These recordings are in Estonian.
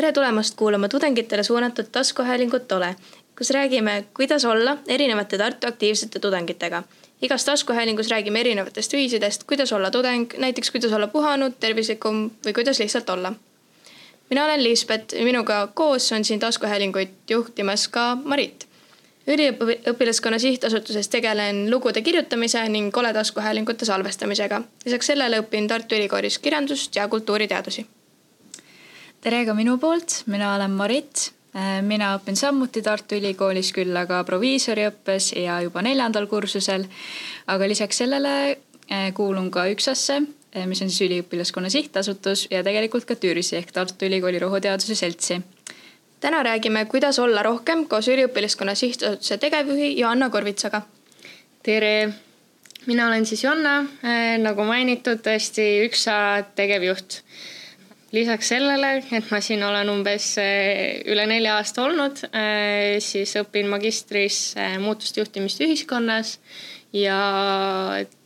tere tulemast kuulama tudengitele suunatud taskuhäälingut Ole, kus räägime, kuidas olla erinevate Tartu aktiivsete tudengitega. igas taskuhäälingus räägime erinevatest viisidest, kuidas olla tudeng, näiteks kuidas olla puhanud, tervislikum või kuidas lihtsalt olla. mina olen Liisbet ja minuga koos on siin taskuhäälinguid juhtimas ka Marit. üliõpilaskonna sihtasutuses tegelen lugude kirjutamise ning Ole taskuhäälingute salvestamisega. lisaks sellele õpin Tartu Ülikoolis kirjandust ja kultuuriteadusi tere ka minu poolt, mina olen Marit. Äh, mina õpin samuti Tartu Ülikoolis, küll aga proviisoriõppes ja juba neljandal kursusel. aga lisaks sellele äh, kuulun ka ÜKSA-sse, äh, mis on siis üliõpilaskonna sihtasutus ja tegelikult ka TÜRS-i ehk Tartu Ülikooli Rohuteaduse Seltsi. täna räägime, kuidas olla rohkem koos üliõpilaskonna sihtasutuse tegevjuhi Joanna Korvitsaga. tere, mina olen siis Jonna, nagu mainitud, tõesti ÜKSA tegevjuht lisaks sellele, et ma siin olen umbes eh, üle nelja aasta olnud, eh, siis õpin magistris eh, muutuste juhtimist ühiskonnas ja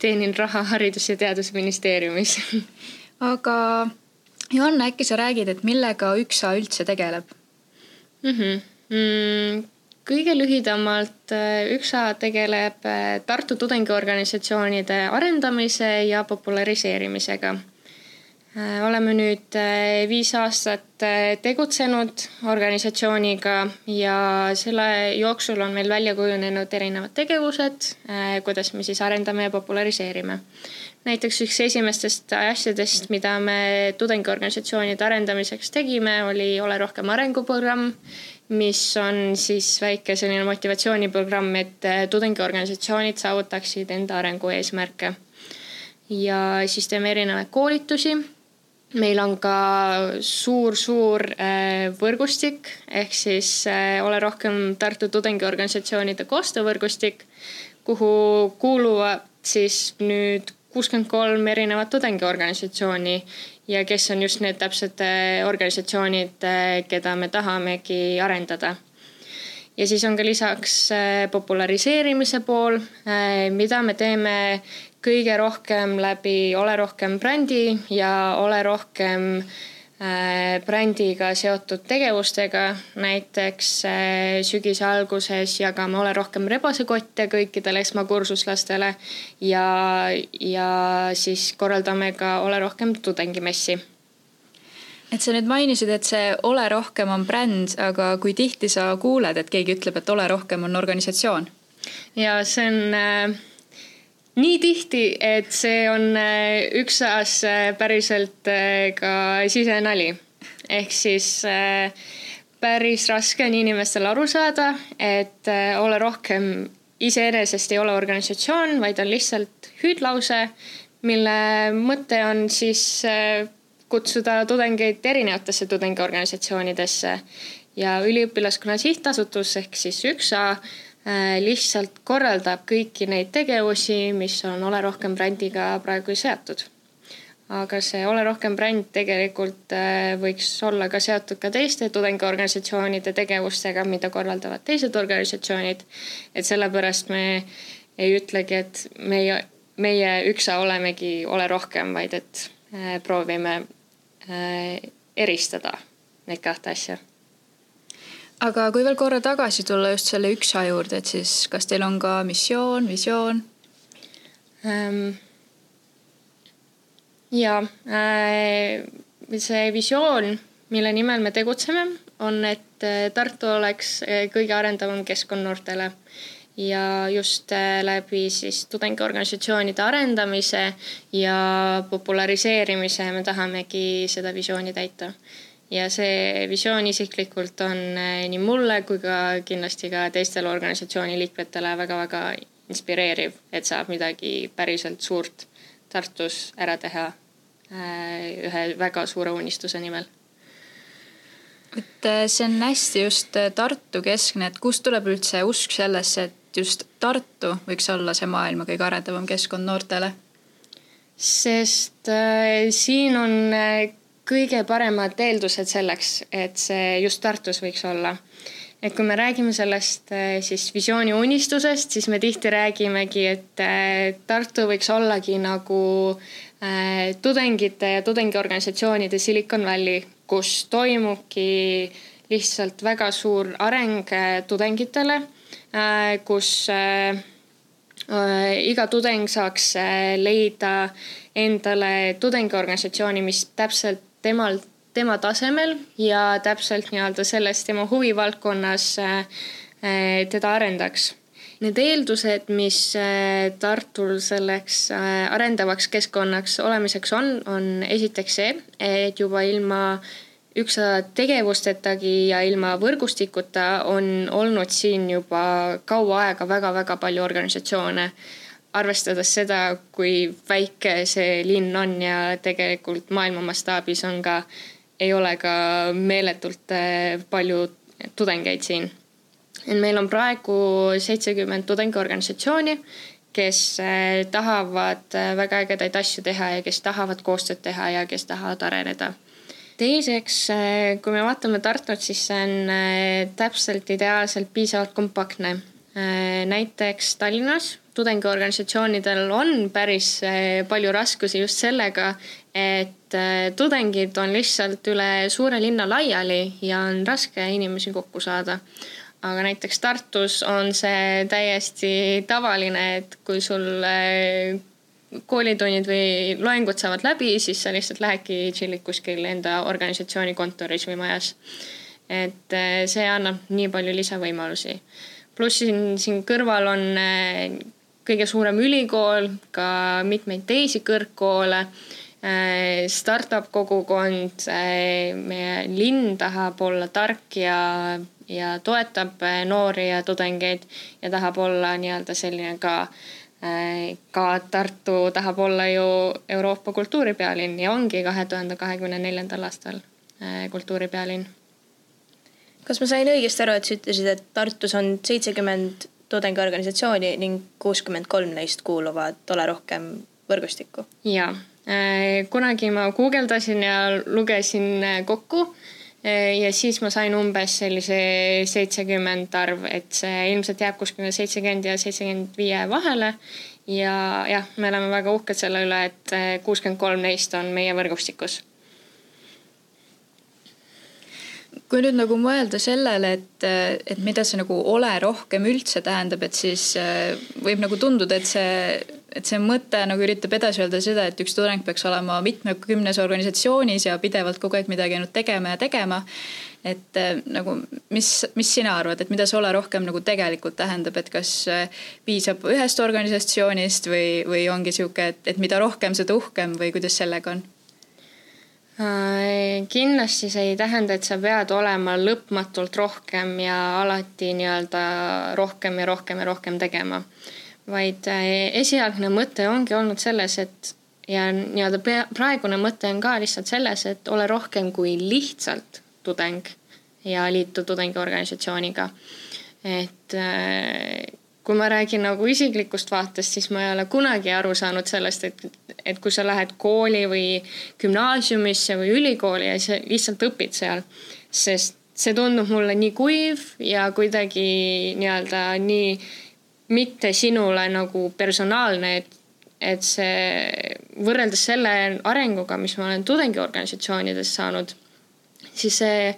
teenin raha Haridus- ja Teadusministeeriumis aga Joanna, äkki sa räägid, et millega ÜKSA üldse tegeleb mm? -hmm. Mm, kõige lühidamalt ÜKSA tegeleb Tartu tudengiorganisatsioonide arendamise ja populariseerimisega oleme nüüd äh, viis aastat äh, tegutsenud organisatsiooniga ja selle jooksul on meil välja kujunenud erinevad tegevused, kuidas me siis arendame ja populariseerime. näiteks üks esimestest asjadest, mida me tudengiorganisatsioonide arendamiseks tegime, oli Ole rohkem arenguprogramm, mis on siis väike selline motivatsiooniprogramm, et tudengiorganisatsioonid saavutaksid enda arengu eesmärke. ja siis teeme erinevaid koolitusi meil on ka suur-suur äh, võrgustik ehk siis äh, Ole rohkem Tartu tudengiorganisatsioonide koostöövõrgustik, kuhu kuuluvad siis nüüd kuuskümmend kolm erinevat tudengiorganisatsiooni ja kes on just need täpsed äh, organisatsioonid, keda me tahamegi arendada. Ja siis on ka lisaks populariseerimise pool, mida me teeme kõige rohkem läbi Ole rohkem brändi ja Ole rohkem äh, brändiga seotud tegevustega. näiteks äh, sügise alguses jagame Ole rohkem rebasekotte kõikidele esmakursuslastele ja, ja siis korraldame ka Ole rohkem tudengimessi et sa nüüd mainisid, et see Ole rohkem on bränd, aga kui tihti sa kuuled, et keegi ütleb, et Ole rohkem on organisatsioon? ja see on äh, nii tihti, et see on äh, ÜKSA-s äh, päriselt äh, ka sisenali. ehk siis päris raske on inimestel aru saada, et ole rohkem iseenesest ei ole organisatsioon, vaid on lihtsalt hüüdlause, mille mõte on siis kutsuda tudengeid erinevatesse tudengiorganisatsioonidesse ja üliõpilaskonna sihtasutus ehk siis ÜKSA Äh, lihtsalt korraldab kõiki neid tegevusi, mis on Ole rohkem brändiga praegu seotud. aga see Ole rohkem bränd tegelikult äh, võiks olla ka seotud ka teiste tudengiorganisatsioonide tegevustega, mida korraldavad teised organisatsioonid. et sellepärast me ei ütlegi, et meie, meie üksa olemegi Ole rohkem, vaid et äh, proovime eristada neid kahte asja aga kui veel korra tagasi tulla just selle üksa juurde, et siis kas teil on ka missioon, visioon ähm,? ja äh, see visioon, mille nimel me tegutseme, on, et äh, Tartu oleks äh, kõige arendavam keskkond noortele ja just äh, läbi siis tudengiorganisatsioonide arendamise ja populariseerimise me tahamegi seda visiooni täita ja see visioon isiklikult on eh, nii mulle kui ka kindlasti ka teistele organisatsiooni liikmetele väga-väga inspireeriv, et saab midagi päriselt suurt Tartus ära teha eh, ühe väga suure unistuse nimel. et eh, see on hästi just Tartu keskne, et kust tuleb üldse usk sellesse, et just Tartu võiks olla see maailma kõige arendavam keskkond noortele? sest äh, siin on äh, kõige paremad eeldused selleks, et see just Tartus võiks olla. et kui me räägime sellest eh, siis visiooni unistusest, siis me tihti räägimegi, et eh, Tartu võiks ollagi nagu eh, tudengite ja tudengiorganisatsioonide Silicon Valley kus toimubki lihtsalt väga suur areng tudengitele, kus iga tudeng saaks leida endale tudengiorganisatsiooni, mis täpselt temal, tema tasemel ja täpselt nii-öelda selles tema huvivaldkonnas teda arendaks Need eeldused, mis äh, Tartul selleks äh, arendavaks keskkonnaks olemiseks on, on esiteks see, et juba ilma üksa tegevustetagi ja ilma võrgustikuta on olnud siin juba kaua aega väga-väga palju organisatsioone. Arvestades seda, kui väike see linn on ja tegelikult maailma mastaabis on ka, ei ole ka meeletult äh, palju tudengeid siin et meil on praegu seitsekümmend tudengiorganisatsiooni, kes äh, tahavad äh, väga ägedaid asju teha ja kes tahavad koostööd teha ja kes tahavad areneda. teiseks, kui me vaatame Tartut, siis see on täpselt ideaalselt piisavalt kompaktne. näiteks Tallinnas tudengiorganisatsioonidel on päris palju raskusi just sellega, et tudengid on lihtsalt üle suure linna laiali ja on raske inimesi kokku saada aga näiteks Tartus on see täiesti tavaline, et kui sul koolitunnid või loengud saavad läbi, siis sa lihtsalt lähedki tšillid kuskil enda organisatsiooni kontoris või majas. et eh, see annab nii palju lisavõimalusi. pluss siin, siin kõrval on eh, kõige suurem ülikool, ka mitmeid teisi kõrgkoole eh, startup kogukond, meie linn tahab olla tark ja ja toetab äh, noori ja tudengeid ja tahab olla nii-öelda selline ka ka Tartu tahab olla ju Euroopa kultuuripealinn ja ongi kahe tuhande kahekümne neljandal aastal kultuuripealinn. kas ma sain õigesti aru, et sa ütlesid, et Tartus on seitsekümmend tudengiorganisatsiooni ning kuuskümmend kolm neist kuuluvad Ole Rohkem võrgustikku? ja, kunagi ma guugeldasin ja lugesin kokku Äh, ja siis ma sain umbes sellise seitsekümmend arv, et see ilmselt jääb kuskile seitsekümmend ja seitsekümmend viie vahele. ja jah, me oleme väga uhked selle üle, et äh, kuuskümmend kolm neist on meie võrgustikus kui nüüd nagu mõelda sellele, et, et mida see nagu ole rohkem üldse tähendab, et siis äh, võib nagu tunduda, et see, et see mõte nagu üritab edasi öelda seda, et üks tudeng peaks olema mitmekümnes organisatsioonis ja pidevalt kogu aeg midagi ainult tegema ja tegema. et äh, nagu, mis, mis sina arvad, et mida see ole rohkem nagu tegelikult tähendab, et kas äh, piisab ühest organisatsioonist või, või ongi sihuke, et, et mida rohkem, seda uhkem või kuidas sellega on? Äh, kindlasti see ei tähenda, et sa pead olema lõpmatult rohkem ja alati nii-öelda rohkem ja rohkem ja rohkem tegema. vaid äh, esialgne mõte ongi olnud selles, et ja nii-öelda praegune mõte on ka lihtsalt selles, et ole rohkem kui lihtsalt tudeng ja liitu tudengiorganisatsiooniga. et äh, kui ma räägin nagu isiklikust vaatest, siis ma ei ole kunagi aru saanud sellest, et, et kui sa lähed kooli või gümnaasiumisse või ülikooli ja sa lihtsalt õpid seal. sest see tundub mulle nii kuiv ja kuidagi nii-öelda nii mitte sinule nagu personaalne, et, et see võrreldes selle arenguga, mis ma olen tudengiorganisatsioonides saanud, siis see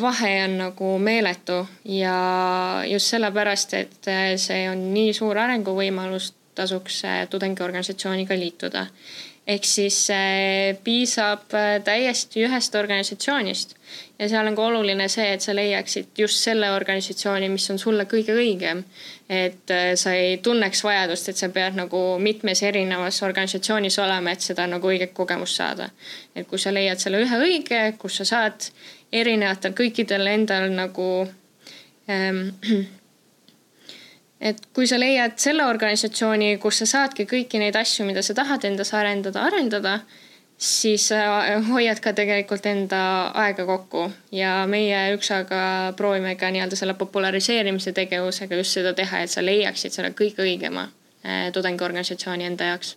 vahe on nagu meeletu ja just sellepärast, et äh, see on nii suur arenguvõimalus, tasuks äh, tudengiorganisatsiooniga liituda. Ehk siis piisab täiesti ühest organisatsioonist ja seal on ka oluline see, et sa leiaksid just selle organisatsiooni, mis on sulle kõige õigem. et sa ei tunneks vajadust, et sa pead nagu mitmes erinevas organisatsioonis olema, et seda nagu õiget kogemust saada. et kui sa leiad selle ühe õige, kus sa saad erinevatel kõikidel endal nagu ähm, et kui sa leiad selle organisatsiooni, kus sa saadki kõiki neid asju, mida sa tahad endas arendada, arendada, siis hoiad ka tegelikult enda aega kokku ja meie üksaga proovime ka nii-öelda selle populariseerimise tegevusega just seda teha, et sa leiaksid selle kõige õigema äh, tudengiorganisatsiooni enda jaoks.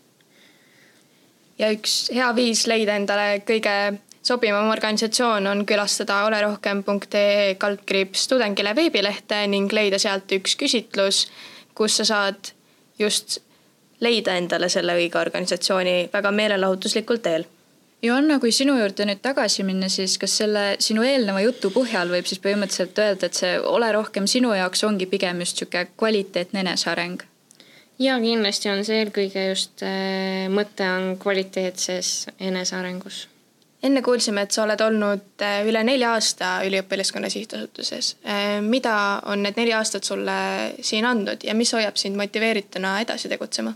ja üks hea viis leida endale kõige sobivam organisatsioon on külastada olerohkem.ee kaldkriips tudengile veebilehte ning leida sealt üks küsitlus, kus sa saad just leida endale selle õige organisatsiooni väga meelelahutuslikul teel. Joanna, kui sinu juurde nüüd tagasi minna, siis kas selle sinu eelneva jutu põhjal võib siis põhimõtteliselt öelda, et see Ole rohkem sinu jaoks ongi pigem just niisugune kvaliteetne eneseareng? ja kindlasti on see eelkõige just äh, mõte on kvaliteetses enesearengus. Enne kuulsime, et sa oled olnud äh, üle nelja aasta üliõpilaskonna sihtasutuses. Äh, mida on need neli aastat sulle siin andnud ja mis hoiab sind motiveerituna edasi tegutsema?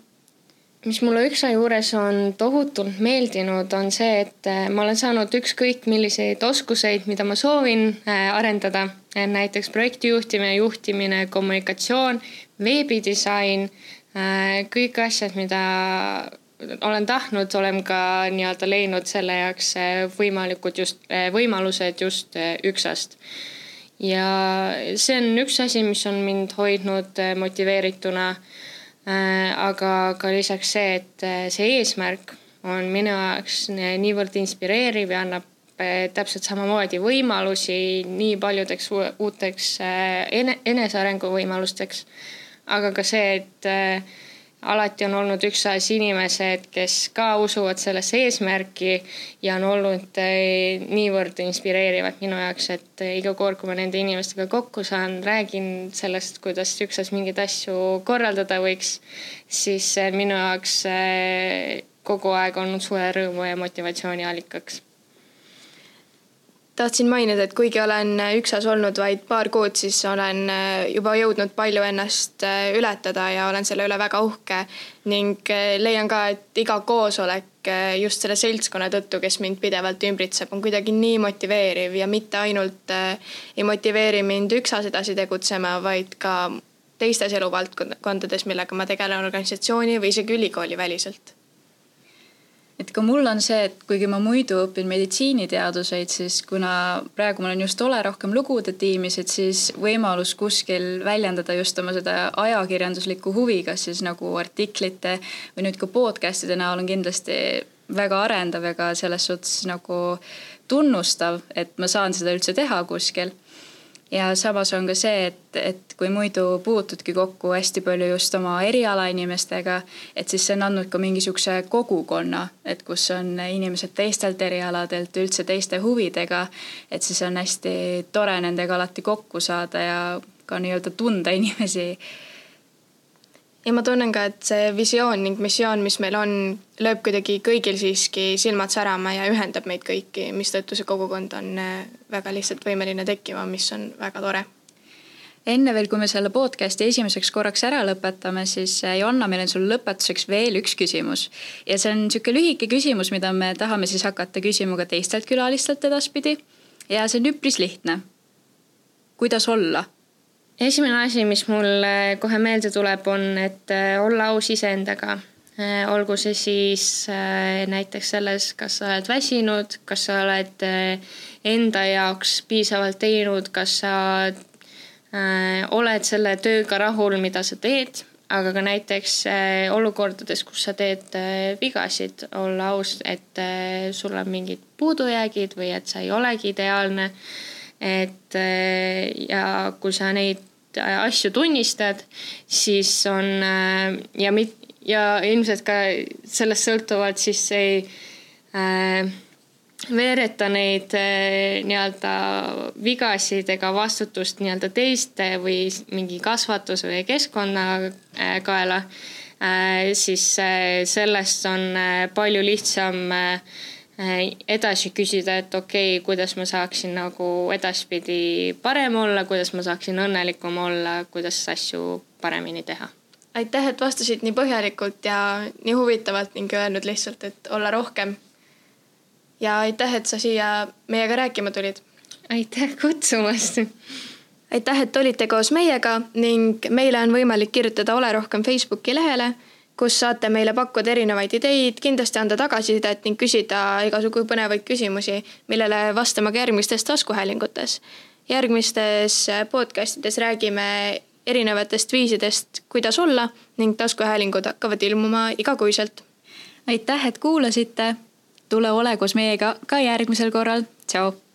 mis mulle üksa juures on tohutult meeldinud, on see, et äh, ma olen saanud ükskõik milliseid oskuseid, mida ma soovin arendada. näiteks projektijuhtimine, juhtimine, kommunikatsioon, veebidisain, kõik asjad, mida olen tahtnud, olen ka nii-öelda leidnud selle jaoks võimalikud just, võimalused just üksast. ja see on üks asi, mis on mind hoidnud motiveerituna aga ka lisaks see, et see eesmärk on minu jaoks niivõrd inspireeriv ja annab täpselt samamoodi võimalusi nii paljudeks uuteks enesearengu võimalusteks. aga ka see, et alati on olnud üksteist inimesed, kes ka usuvad sellesse eesmärki ja on olnud eh, niivõrd inspireerivad minu jaoks, et eh, iga kord, kui ma nende inimestega kokku saan, räägin sellest, kuidas üksteist mingeid asju korraldada võiks, siis minu jaoks eh, kogu aeg olnud suure rõõmu ja motivatsiooni allikaks tahtsin mainida, et kuigi olen üksas olnud vaid paar kuud, siis olen äh, juba jõudnud palju ennast äh, ületada ja olen selle üle väga uhke. ning äh, leian ka, et iga koosolek just selle seltskonna tõttu, kes mind pidevalt ümbritseb, on kuidagi nii motiveeriv ja mitte ainult ei motiveeri mind üksas edasi tegutsema, vaid ka teistes eluvaldkondades, millega ma tegelen organisatsiooni või isegi ülikooli väliselt et ka mul on see, et kuigi ma muidu õpin meditsiiniteaduseid, siis kuna praegu ma olen just Ole rohkem lugude tiimis, et siis võimalus kuskil väljendada just oma seda ajakirjanduslikku huvi, kas siis nagu artiklite või nüüd ka podcast'ide näol on kindlasti väga arendav ja ka selles suhtes nagu tunnustav, et ma saan seda üldse teha kuskil ja samas on ka see, et, et kui muidu puutudki kokku hästi palju just oma eriala inimestega, et siis see on andnud ka mingisuguse kogukonna, et kus on inimesed teistelt erialadelt, üldse teiste huvidega. et siis on hästi tore nendega alati kokku saada ja ka nii-öelda tunda inimesi ja ma tunnen ka, et see visioon ning missioon, mis meil on, lööb kuidagi kõigil siiski silmad särama ja ühendab meid kõiki, mistõttu see kogukond on äh, väga lihtsalt võimeline tekkima, mis on väga tore enne veel, kui me selle podcast'i esimeseks korraks ära lõpetame, siis äh, Jonna, meil on sulle lõpetuseks veel üks küsimus. ja see on niisugune lühike küsimus, mida me tahame siis hakata küsima ka teistelt külalistelt edaspidi. ja see on üpris lihtne. kuidas olla esimene asi, mis mulle kohe meelde tuleb, on, et äh, olla aus iseendaga. Äh, olgu see siis äh, näiteks selles, kas sa oled väsinud, kas sa oled enda jaoks piisavalt teinud, kas sa oled selle tööga rahul, mida sa teed, aga ka näiteks olukordades, kus sa teed vigasid, olla aus, et sul on mingid puudujäägid või et sa ei olegi ideaalne et ja kui sa neid Äh, asju tunnistad, siis on äh, ja mit-, ja ilmselt ka sellest sõltuvalt siis ei äh, veereta neid äh, nii-öelda vigasid ega vastutust nii-öelda teiste või mingi kasvatus või keskkonna äh, kaela äh,, siis äh, sellest on äh, palju lihtsam Äh, edasi küsida, et okei okay,, kuidas ma saaksin nagu edaspidi parem olla, kuidas ma saaksin õnnelikum olla, kuidas asju paremini teha. aitäh, et vastasid nii põhjalikult ja nii huvitavalt ning öelnud lihtsalt, et olla rohkem. ja aitäh, et sa siia meiega rääkima tulid. aitäh kutsumast aitäh, et olite koos meiega ning meile on võimalik kirjutada Ole rohkem Facebooki lehele kus saate meile pakkuda erinevaid ideid, kindlasti anda tagasisidet ning küsida igasugu põnevaid küsimusi, millele vastame ka järgmistes taskuhäälingutes. järgmistes podcastides räägime erinevatest viisidest, kuidas olla ning taskuhäälingud hakkavad ilmuma igakuiselt. aitäh, et kuulasite. tule ole koos meiega ka järgmisel korral. tšau